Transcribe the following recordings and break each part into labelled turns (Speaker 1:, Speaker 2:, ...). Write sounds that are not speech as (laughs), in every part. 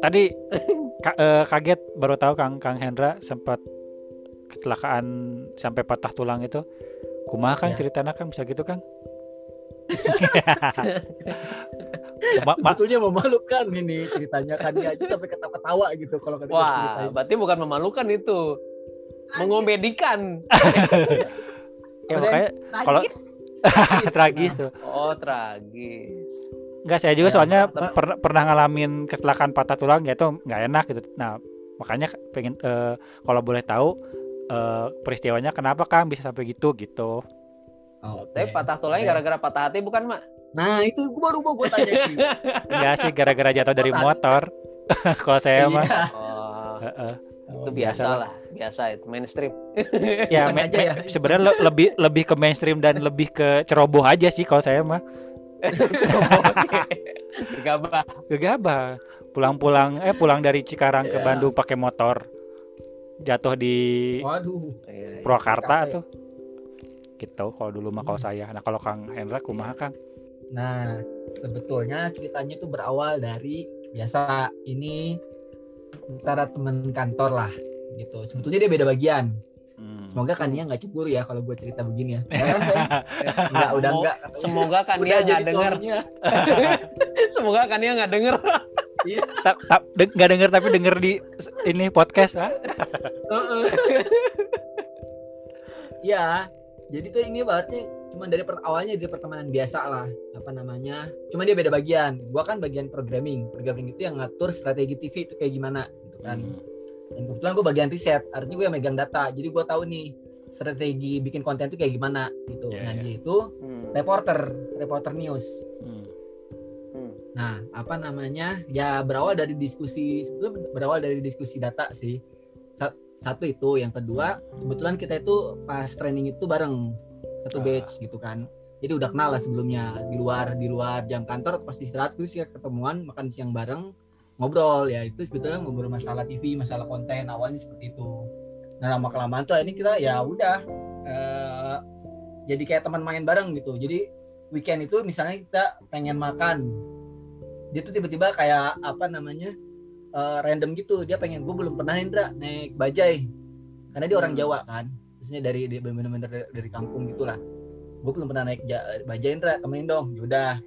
Speaker 1: Tadi ka- eh, kaget baru tahu Kang Kang Hendra sempat kecelakaan sampai patah tulang itu. Kumaha Kang
Speaker 2: Ya.
Speaker 1: ceritanya Kang bisa gitu Kang? (laughs) Ma- ma-
Speaker 2: Sebetulnya memalukan ini ceritanya kan dia aja sampai ketawa-ketawa gitu kalau kan
Speaker 3: Wah,
Speaker 2: ceritain.
Speaker 3: berarti bukan memalukan itu. Mengomedikan. (laughs)
Speaker 1: ya makanya kalau (laughs) tragis tuh.
Speaker 3: Oh, tragis.
Speaker 1: Enggak saya juga
Speaker 2: Ya,
Speaker 1: soalnya per- pernah ngalamin kecelakaan patah tulang ya itu nggak enak gitu. Nah makanya pengen eh, kalau boleh tahu eh, peristiwanya kenapa Kang bisa sampai gitu gitu.
Speaker 2: Oh,
Speaker 3: Tapi
Speaker 2: oke.
Speaker 3: patah tulangnya gara-gara patah hati bukan, Mak?
Speaker 2: Nah, itu gua baru mau gue (laughs) tanya Ki.
Speaker 1: Enggak sih gara-gara jatuh dari motor. (laughs) kalau saya mah
Speaker 2: Iya.
Speaker 3: Oh,
Speaker 1: heeh.
Speaker 3: itu
Speaker 1: Oh,
Speaker 3: biasa
Speaker 1: biasa
Speaker 3: lah. Biasa itu mainstream.
Speaker 1: ya me-
Speaker 2: ya,
Speaker 1: sebenarnya le- lebih lebih ke mainstream dan lebih ke ceroboh aja sih kalau saya mah (laughs)
Speaker 3: Gegabah.
Speaker 1: gegabah pulang-pulang eh pulang dari Cikarang ke
Speaker 2: Ya.
Speaker 1: Bandung pakai motor jatuh di
Speaker 2: Waduh.
Speaker 3: Iya, iya.
Speaker 1: Purwakarta tuh gitu kalau dulu mah kalau
Speaker 2: Hmm.
Speaker 1: saya nah kalau Kang Hendra kumaha Kang
Speaker 2: Nah, sebetulnya ceritanya itu berawal dari biasa ini antara teman kantor lah gitu. Sebetulnya dia beda bagian.
Speaker 1: Hmm.
Speaker 2: Semoga kan dia nggak cemburu ya kalau gue cerita begini ya. (laughs) Enggak, udah enggak.
Speaker 3: Semoga kan dia (laughs) nggak denger. Semoga kan dia nggak denger.
Speaker 1: Ta- ta- de- nggak denger tapi denger di ini podcast ah
Speaker 2: Heeh. (laughs) Iya, jadi tuh ini berarti cuma dari per- awalnya dari pertemanan biasa lah, apa namanya? Cuma dia beda bagian. Gua kan bagian programming. Programming itu yang ngatur strategi TV itu kayak gimana, gitu kan.
Speaker 1: Hmm.
Speaker 2: Dan kebetulan gue bagian riset, artinya gue yang megang data. Jadi gue tahu nih strategi bikin konten itu kayak gimana gitu.
Speaker 1: Iya,
Speaker 2: nah
Speaker 1: iya.
Speaker 2: dia itu
Speaker 3: Hmm.
Speaker 2: reporter, reporter news.
Speaker 1: Hmm.
Speaker 2: Nah, apa namanya? Ya berawal dari diskusi, sebetulnya berawal dari diskusi data sih. Sa- Satu itu, yang kedua, kebetulan kita itu pas training itu bareng satu
Speaker 1: Ah.
Speaker 2: batch gitu kan. Jadi udah kenal lah sebelumnya di luar di luar jam kantor pasti istirahat terus ya ketemuan makan siang bareng ngobrol ya itu sebetulnya ngobrol masalah TV masalah konten awalnya seperti itu. Nah lama kelamaan tuh ini kita ya udah eh, jadi kayak teman main bareng gitu. Jadi weekend itu misalnya kita pengen makan dia tuh tiba-tiba kayak apa namanya eh, random gitu. Dia pengen gue belum pernah Indra naik bajai. Karena dia orang
Speaker 3: Hmm.
Speaker 2: Jawa kan. Maksudnya dari bener-bener dari, dari kampung gitulah. Gue belum pernah naik ja- bajai Indra temenin dong. Yaudah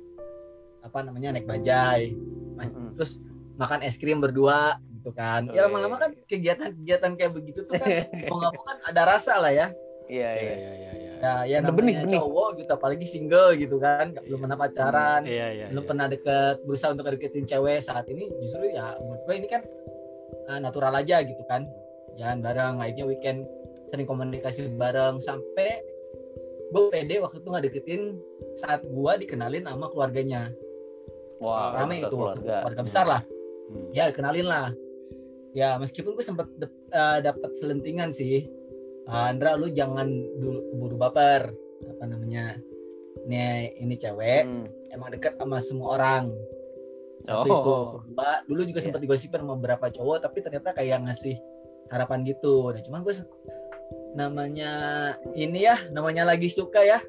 Speaker 2: apa namanya naik bajai.
Speaker 3: Mm-mm.
Speaker 2: terus makan es krim berdua gitu kan. Ya lama-lama kan kegiatan-kegiatan kayak begitu tuh kan. (laughs) Mau nggak mau kan ada rasa lah ya.
Speaker 3: Iya,
Speaker 1: Iya,
Speaker 3: iya.
Speaker 2: Ya ya namanya
Speaker 3: benih-benih.
Speaker 2: cowok gitu apalagi single gitu kan belum pernah pacaran.
Speaker 1: Iya, iya,
Speaker 2: belum
Speaker 1: iya.
Speaker 2: pernah deket berusaha untuk deketin cewek. Saat ini justru ya menurut gue ini kan uh, natural aja gitu kan. Jalan bareng akhirnya weekend sering komunikasi bareng. Sampai gue pede waktu itu nggak deketin saat gue dikenalin sama keluarganya.
Speaker 3: Wah,
Speaker 2: rame itu
Speaker 3: keluarga.
Speaker 2: keluarga besar lah.
Speaker 1: Hmm.
Speaker 2: ya kenalin lah. Ya meskipun gue sempet dep- uh, dapat selentingan sih. "Ah, Andra lu jangan dulu keburu baper apa namanya ini ini cewek
Speaker 3: Hmm.
Speaker 2: emang dekat sama semua orang satu
Speaker 3: Oh.
Speaker 2: itu kedua dulu juga
Speaker 3: Iya.
Speaker 2: sempat digosipin sama beberapa cowok tapi ternyata kayak ngasih harapan gitu nah cuman gue namanya ini ya namanya lagi suka ya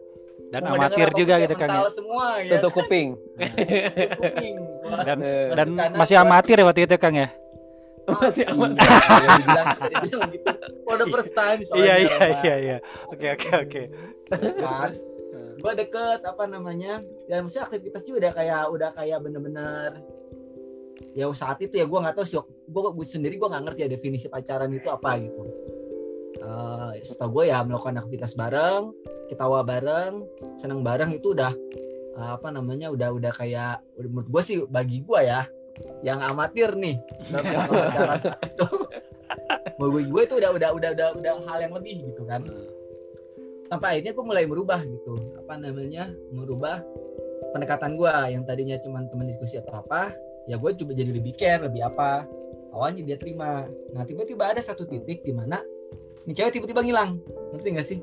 Speaker 1: dan
Speaker 2: Mau
Speaker 1: amatir juga gitu kan ya
Speaker 2: semua ya
Speaker 3: Tutup kuping. (laughs)
Speaker 2: Tutup kuping. Wah,
Speaker 1: dan dan masih amatir ya waktu itu Kang ya
Speaker 3: Masih aman.
Speaker 2: Iya, ya dibilang, (laughs) bisa dibilang gitu. For the first time soalnya,
Speaker 1: iya iya iya iya. Oke oke oke.
Speaker 2: Kan, gue deket apa namanya ya maksudnya aktivitasnya udah kayak udah kayak bener-bener ya saat itu ya gue nggak tahu sih gue sendiri gue nggak ngerti ya definisi pacaran itu apa gitu. Eh setahu gue ya melakukan aktivitas bareng ketawa bareng senang bareng itu udah eh, apa namanya udah udah kayak menurut gue sih bagi gue ya yang amatir nih. Dalam melakukan pacaran itu. Bagi gue itu udah udah udah udah udah hal yang lebih gitu kan. Sampai akhirnya gue mulai berubah gitu. Apa namanya? Merubah pendekatan gue yang tadinya cuma teman diskusi atau apa ya gue coba jadi lebih care lebih apa. Awalnya dia terima. Nah tiba-tiba ada satu titik di mana ini cewek tiba-tiba ngilang. Ngerti gak sih?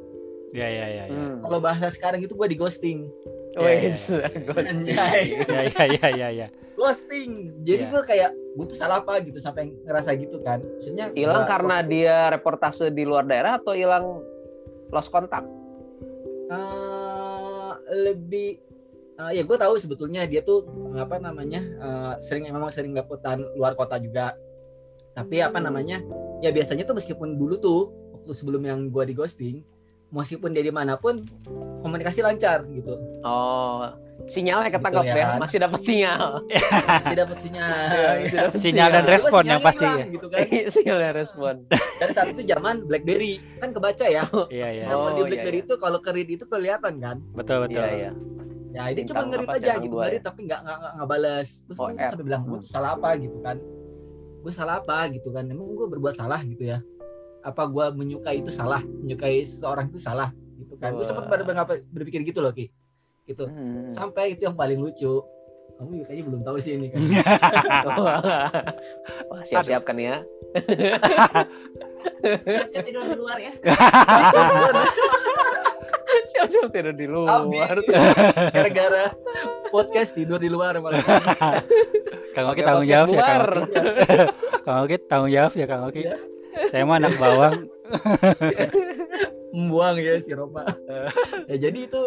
Speaker 1: Ya ya ya ya.
Speaker 3: Hmm.
Speaker 2: Kalau bahasa sekarang itu gue di ghosting.
Speaker 1: Ya, ya,
Speaker 3: Wes, (laughs) ghosting.
Speaker 1: Ya ya ya ya ya.
Speaker 2: Ghosting. Jadi
Speaker 1: Iya.
Speaker 2: gue kayak gue tuh salah apa gitu sampai ngerasa gitu kan. Maksudnya
Speaker 3: Hilang karena dia reportase di luar daerah atau hilang lost kontak?
Speaker 2: Eh, lebih eh, ya gue tahu sebetulnya dia tuh apa namanya eh, sering memang sering liputan luar kota juga tapi apa namanya ya biasanya tuh meskipun dulu tuh waktu sebelum yang gue di ghosting meskipun dia di mana pun komunikasi lancar gitu
Speaker 3: Oh, sinyalnya ketangkap
Speaker 2: Gitu ya
Speaker 3: ya,
Speaker 2: kan?
Speaker 3: masih dapat sinyal.
Speaker 2: masih dapat sinyal (laughs)
Speaker 3: Iya, masih dapet
Speaker 1: Sinyal dan respon yang pasti
Speaker 2: hilang,
Speaker 1: ya.
Speaker 2: gitu kan
Speaker 3: sinyalnya respon.
Speaker 2: dan saat itu zaman BlackBerry kan kebaca ya
Speaker 1: Iya iya.
Speaker 2: nah, kalau di
Speaker 3: Oh, iya,
Speaker 2: BlackBerry
Speaker 3: iya.
Speaker 2: itu kalau kerit itu kelihatan kan
Speaker 1: Betul betul.
Speaker 3: Iya, iya.
Speaker 2: Ya ini cuma ngerit aja gitu, ngerit
Speaker 3: ya?
Speaker 2: tapi nggak nggak nggak- balas. Terus
Speaker 3: Oh,
Speaker 2: gue
Speaker 3: R.
Speaker 2: sampai bilang gue salah apa gitu kan? Gue salah apa gitu kan? Emang gue berbuat salah gitu ya? Apa gue menyukai itu salah? Menyukai seseorang itu salah gitu kan? Gue sempat berpikir gitu loh ki, gitu.
Speaker 3: Hmm.
Speaker 2: Sampai itu yang paling lucu. Kamu juga kayaknya belum tahu sih ini kan. (laughs)
Speaker 3: Wah, siap-siap kan ya.
Speaker 2: Saya tidur di luar ya.
Speaker 3: Siap-siap tidur di luar. (laughs)
Speaker 2: Gara-gara podcast tidur di luar malah. (laughs)
Speaker 1: Kang Oki tanggung jawab ya Kang. Oki. Kang Oki tanggung jawab ya Kang Oki.
Speaker 2: Iya.
Speaker 1: Saya mah anak bawang.
Speaker 2: membuang ya si Roma. ya jadi itu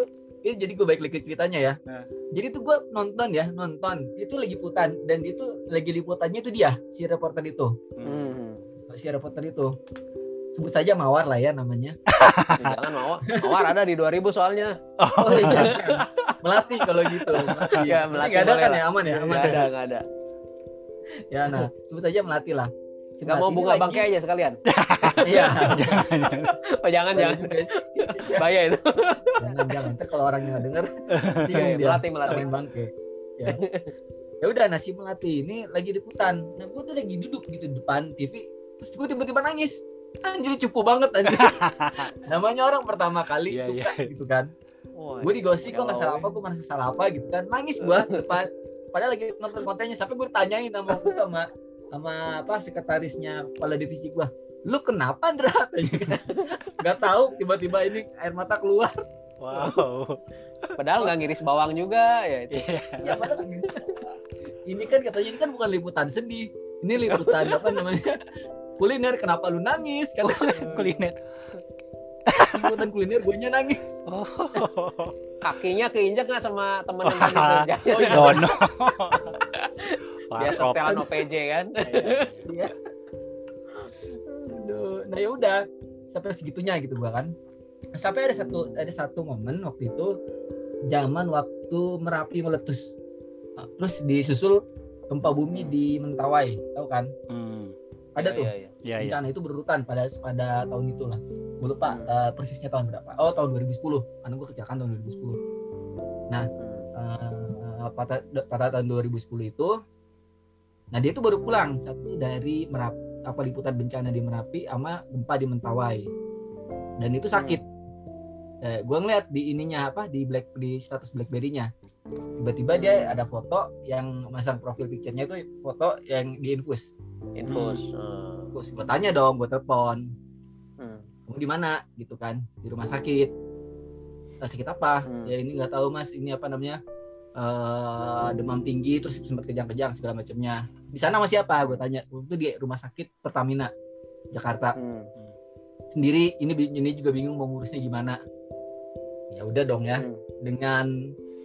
Speaker 2: itu jadi gue balik lagi ceritanya ya.
Speaker 1: Nah.
Speaker 2: Jadi itu gue nonton ya nonton itu liputan dan itu lagi liputannya itu dia si reporter itu
Speaker 3: Hmm.
Speaker 2: si reporter itu sebut saja Mawar lah ya namanya. (laughs)
Speaker 3: Jangan mawar. Mawar ada di 2000 soalnya.
Speaker 2: Oh iya. (laughs) melati kalau gitu. Melati.
Speaker 3: Iya,
Speaker 2: Tapi
Speaker 3: Melati
Speaker 2: nggak ada kan
Speaker 3: lah.
Speaker 2: ya aman ya aman.
Speaker 3: Enggak ada, enggak ada.
Speaker 2: Ya nah sebut saja melati lah. Si
Speaker 3: Enggak mau bunga
Speaker 2: lagi-
Speaker 3: bangkai aja sekalian. (laughs)
Speaker 2: Iya.
Speaker 3: Oh, jangan jangan.
Speaker 2: juga sih.
Speaker 3: Bahaya itu.
Speaker 2: jangan jangan. Ntar kalau orangnya nggak denger (laughs) singgung
Speaker 3: Oke,
Speaker 2: dia
Speaker 3: melati, melati.
Speaker 2: samain bangke. Ya. Ya udah nasi melati. Ini lagi liputan nah gue tuh lagi duduk gitu di depan TV terus gue tiba-tiba nangis. Anjir cupu banget anjir. (laughs) Namanya orang pertama kali
Speaker 1: Iya,
Speaker 2: suka gitu kan. Gue digosip gue nggak salah apa gue merasa salah apa gitu kan. Nangis gue depan. Padahal lagi nonton kontennya sampai gue ditanyain sama sama sama apa sekretarisnya kepala divisi gue lu kenapa Ndra (laughs) Tanya kan. nggak tahu tiba-tiba ini air mata keluar
Speaker 1: Wow.
Speaker 3: Padahal nggak ngiris bawang juga ya itu.
Speaker 1: Iya.
Speaker 2: ya padahal ini, ini kan katanya ini kan bukan liputan sedih ini liputan apa namanya kuliner kenapa lu nangis kan
Speaker 1: Kuliner.
Speaker 2: liputan kuliner gue nya nangis
Speaker 1: Oh.
Speaker 3: Kakinya keinjak nggak sama (laughs) kerja?
Speaker 2: oh iya
Speaker 1: Dono. (laughs)
Speaker 3: Biasa setelan OPJ kan.
Speaker 2: Iya. Aduh. nah ya udah sampai segitunya gitu gua kan sampai ada satu ada satu momen waktu itu zaman waktu merapi meletus Nah, terus disusul gempa bumi di Mentawai tahu kan
Speaker 1: Hmm.
Speaker 2: ada tuh
Speaker 3: Iya, iya.
Speaker 1: Iya iya.
Speaker 2: bencana itu berurutan pada pada tahun itulah gue lupa eh, persisnya tahun berapa oh tahun 2010 karena gue kecelakaan tahun 2010
Speaker 3: Hmm.
Speaker 2: Eh, pada pada tahun 2010 itu nah dia itu baru pulang. Saat itu dari Merapi apa liputan bencana di Merapi sama gempa di Mentawai. Dan itu sakit. Eh, gue ngeliat di ininya apa di black di status BlackBerry-nya. Tiba-tiba dia ada foto yang masang profil picture-nya itu foto yang diinfus.
Speaker 3: Infus. Hmm.
Speaker 2: terus gue tanya dong gue telepon.
Speaker 3: Hmm.
Speaker 2: kamu di mana? Gitu kan di rumah sakit. "Ah, sakit apa?
Speaker 3: Hmm.
Speaker 2: ya ini nggak tahu mas. Ini apa namanya eh demam tinggi terus sempat kejang-kejang segala macamnya di sana masih apa gue tanya. Itu di rumah sakit Pertamina Jakarta.
Speaker 3: Hmm.
Speaker 2: sendiri ini ini juga bingung mau ngurusnya gimana. Ya udah dong ya.
Speaker 3: Hmm.
Speaker 2: dengan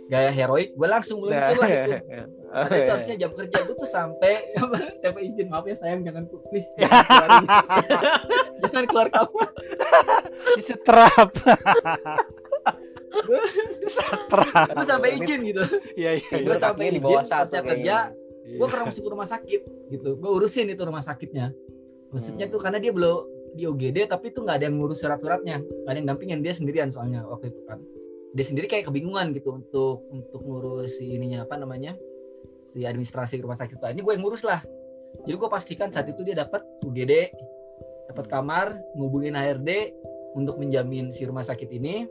Speaker 2: gaya heroik gue langsung meluncur lah itu. (laughs) Karena itu harusnya jam kerja gue tuh sampai sampai izin maaf ya sayang jangan please. Jangan (laughs) keluarin. jangan keluar kamar
Speaker 1: Disetrap. (laughs) (laughs) Disetrap.
Speaker 2: gue sampai izin gitu
Speaker 1: Iya iya.
Speaker 2: gue
Speaker 1: iya.
Speaker 2: sampai
Speaker 3: kakinya di
Speaker 2: izin pas saya kerja
Speaker 1: Iya.
Speaker 2: gue ke masuk ke rumah sakit gitu gue urusin itu rumah sakitnya maksudnya
Speaker 3: Hmm.
Speaker 2: tuh karena dia belum di OGD tapi tuh nggak ada yang ngurus surat-suratnya nggak ada yang dampingin dia sendirian soalnya waktu itu kan dia sendiri kayak kebingungan gitu untuk untuk ngurus si ininya apa namanya si administrasi rumah sakit itu ini gue yang ngurus lah jadi gue pastikan saat itu dia dapat UGD dapat kamar ngubungin HRD untuk menjamin si rumah sakit ini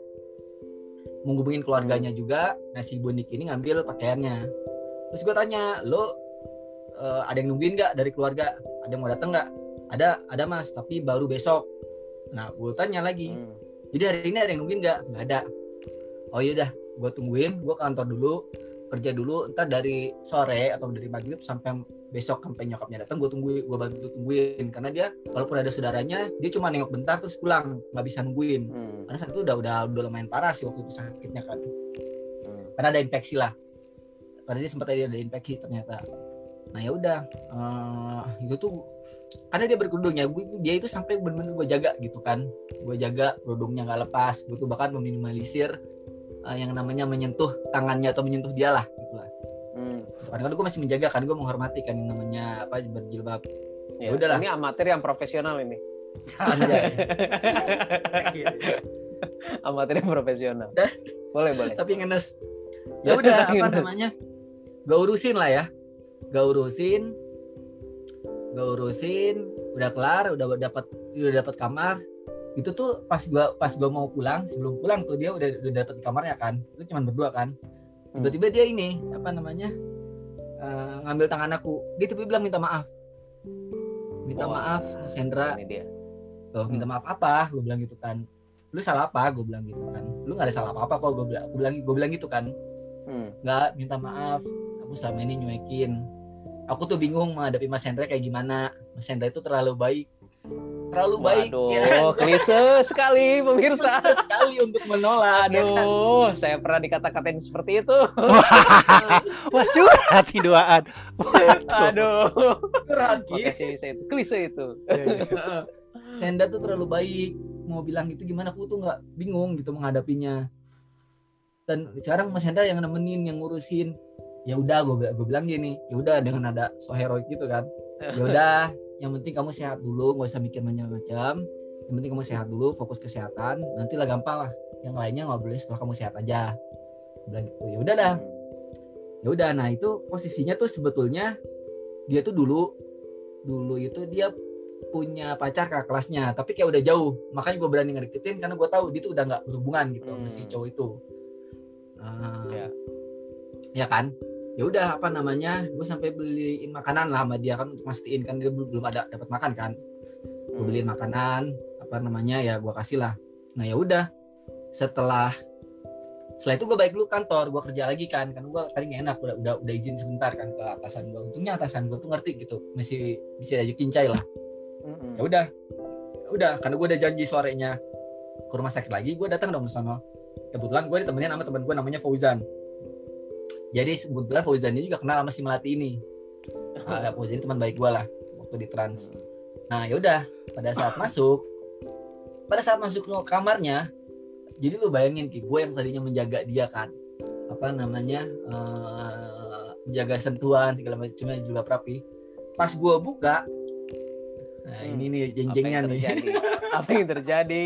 Speaker 2: menghubungin keluarganya juga. Nah si ini ngambil pakaiannya. Terus gue tanya lo eh, ada yang nungguin nggak dari keluarga? Ada yang mau datang nggak? Ada ada mas tapi baru besok. Nah gue tanya lagi
Speaker 3: Hmm.
Speaker 2: jadi hari ini ada yang nungguin nggak? Nggak ada. Oh yaudah gue tungguin. Gue ke kantor dulu kerja dulu entar dari sore atau dari maghrib sampai besok sampai nyokapnya datang gue tungguin gue bantu tungguin. Karena dia walaupun ada saudaranya dia cuma nengok bentar terus pulang nggak bisa nungguin.
Speaker 3: Hmm.
Speaker 2: karena saat itu udah udah udah lumayan parah sih waktu itu sakitnya kan.
Speaker 3: Hmm.
Speaker 2: karena ada infeksi lah. Karena dia sempat ada ada infeksi ternyata. Nah ya udah eh, itu tuh karena dia berkerudung ya gue dia itu sampai benar-benar gue jaga gitu kan. Gue jaga kerudungnya nggak lepas gue tuh bahkan meminimalisir eh, yang namanya menyentuh tangannya atau menyentuh dia lah gitu lah
Speaker 3: Hmm.
Speaker 2: kan gue masih menjaga kan gue menghormati kan yang namanya apa berjilbab
Speaker 3: Ya,
Speaker 2: udahlah.
Speaker 3: Ini amatir yang profesional ini.
Speaker 2: Anjay. (laughs)
Speaker 3: Amatir yang profesional. boleh, boleh.
Speaker 2: tapi ngenes ya udah (laughs) apa
Speaker 3: ngenes.
Speaker 2: namanya gak urusin lah ya gak urusin gak urusin udah kelar udah dapat udah dapat kamar itu tuh pas gua pas gua mau pulang sebelum pulang tuh dia udah udah dapat kamarnya kan. Itu cuma berdua kan.
Speaker 3: Hmm.
Speaker 2: tiba-tiba dia ini apa namanya eh, ngambil tangan aku. Dia tiba bilang minta maaf. Minta
Speaker 3: Wah,
Speaker 2: maaf Mas Hendra.
Speaker 3: Ini dia.
Speaker 2: Loh, minta maaf apa? Gue bilang gitu kan. Lu salah apa? Gue bilang gitu kan. Lu nggak ada salah apa apa kok. Gue bilang gue bilang gue bilang gitu kan.
Speaker 3: Hmm.
Speaker 2: nggak minta maaf. Aku selama ini nyuekin. Aku tuh bingung menghadapi Mas Hendra kayak gimana. Mas Hendra itu terlalu baik terlalu baik
Speaker 3: Waduh,
Speaker 2: ya (laughs)
Speaker 3: klise sekali pemirsa.
Speaker 2: Susah sekali untuk menolak ya kan?
Speaker 3: Aduh, saya pernah dikata-katain seperti itu. (laughs)
Speaker 1: Wah curhat nih duaan.
Speaker 3: Aduh.
Speaker 2: Curhat,
Speaker 3: sih, saya itu klise itu.
Speaker 1: Iya. (laughs)
Speaker 2: Heeh. Senda tuh terlalu baik mau bilang itu gimana aku tuh nggak bingung gitu menghadapinya dan sekarang Mas Hendra yang nemenin yang ngurusin ya udah gue gue bilang gini ya udah dengan ada so heroik gitu kan ya udah yang penting kamu sehat dulu nggak usah mikir macam-macam. Yang penting kamu sehat dulu fokus kesehatan nanti lah gampang lah. Yang lainnya ngobrolin setelah kamu sehat aja. Bilang gitu ya udah dah. Ya udah nah itu posisinya tuh sebetulnya dia tuh dulu dulu itu dia punya pacar kakak kelasnya tapi kayak udah jauh. Makanya gue berani ngedeketin karena gue tahu dia tuh udah nggak berhubungan gitu sama si
Speaker 3: Hmm.
Speaker 2: cowok itu. Ah,
Speaker 3: Ya.
Speaker 2: ya kan ya udah apa namanya gue sampai beliin makanan lah sama dia kan untuk mastiin kan dia belum belum ada dapat makan kan. Gue
Speaker 3: Hmm.
Speaker 2: beliin makanan apa namanya ya gue kasih lah. Nah ya udah setelah setelah itu gue balik dulu kantor gue kerja lagi kan kan gue tadi nggak enak udah udah udah izin sebentar kan ke atasan gue untungnya atasan gue tuh ngerti gitu masih bisa aja kincai lah.
Speaker 3: Mm-mm.
Speaker 2: ya udah Ya udah karena gue udah janji sorenya ke rumah sakit lagi gue datang dong ke sana. Kebetulan gue ditemenin sama teman gue namanya Fauzan jadi kebetulan Fauzan ini juga kenal sama si Melati ini Ah, Fauzan ini teman baik gue lah waktu di trans nah ya udah pada saat masuk pada saat masuk ke kamarnya jadi lu bayangin ki gue yang tadinya menjaga dia kan apa namanya eh, jaga sentuhan segala macamnya juga rapi pas gue buka nah
Speaker 3: Hmm.
Speaker 2: ini nih
Speaker 3: Apa
Speaker 2: jenjengnya nih? (laughs)
Speaker 3: Apa yang terjadi?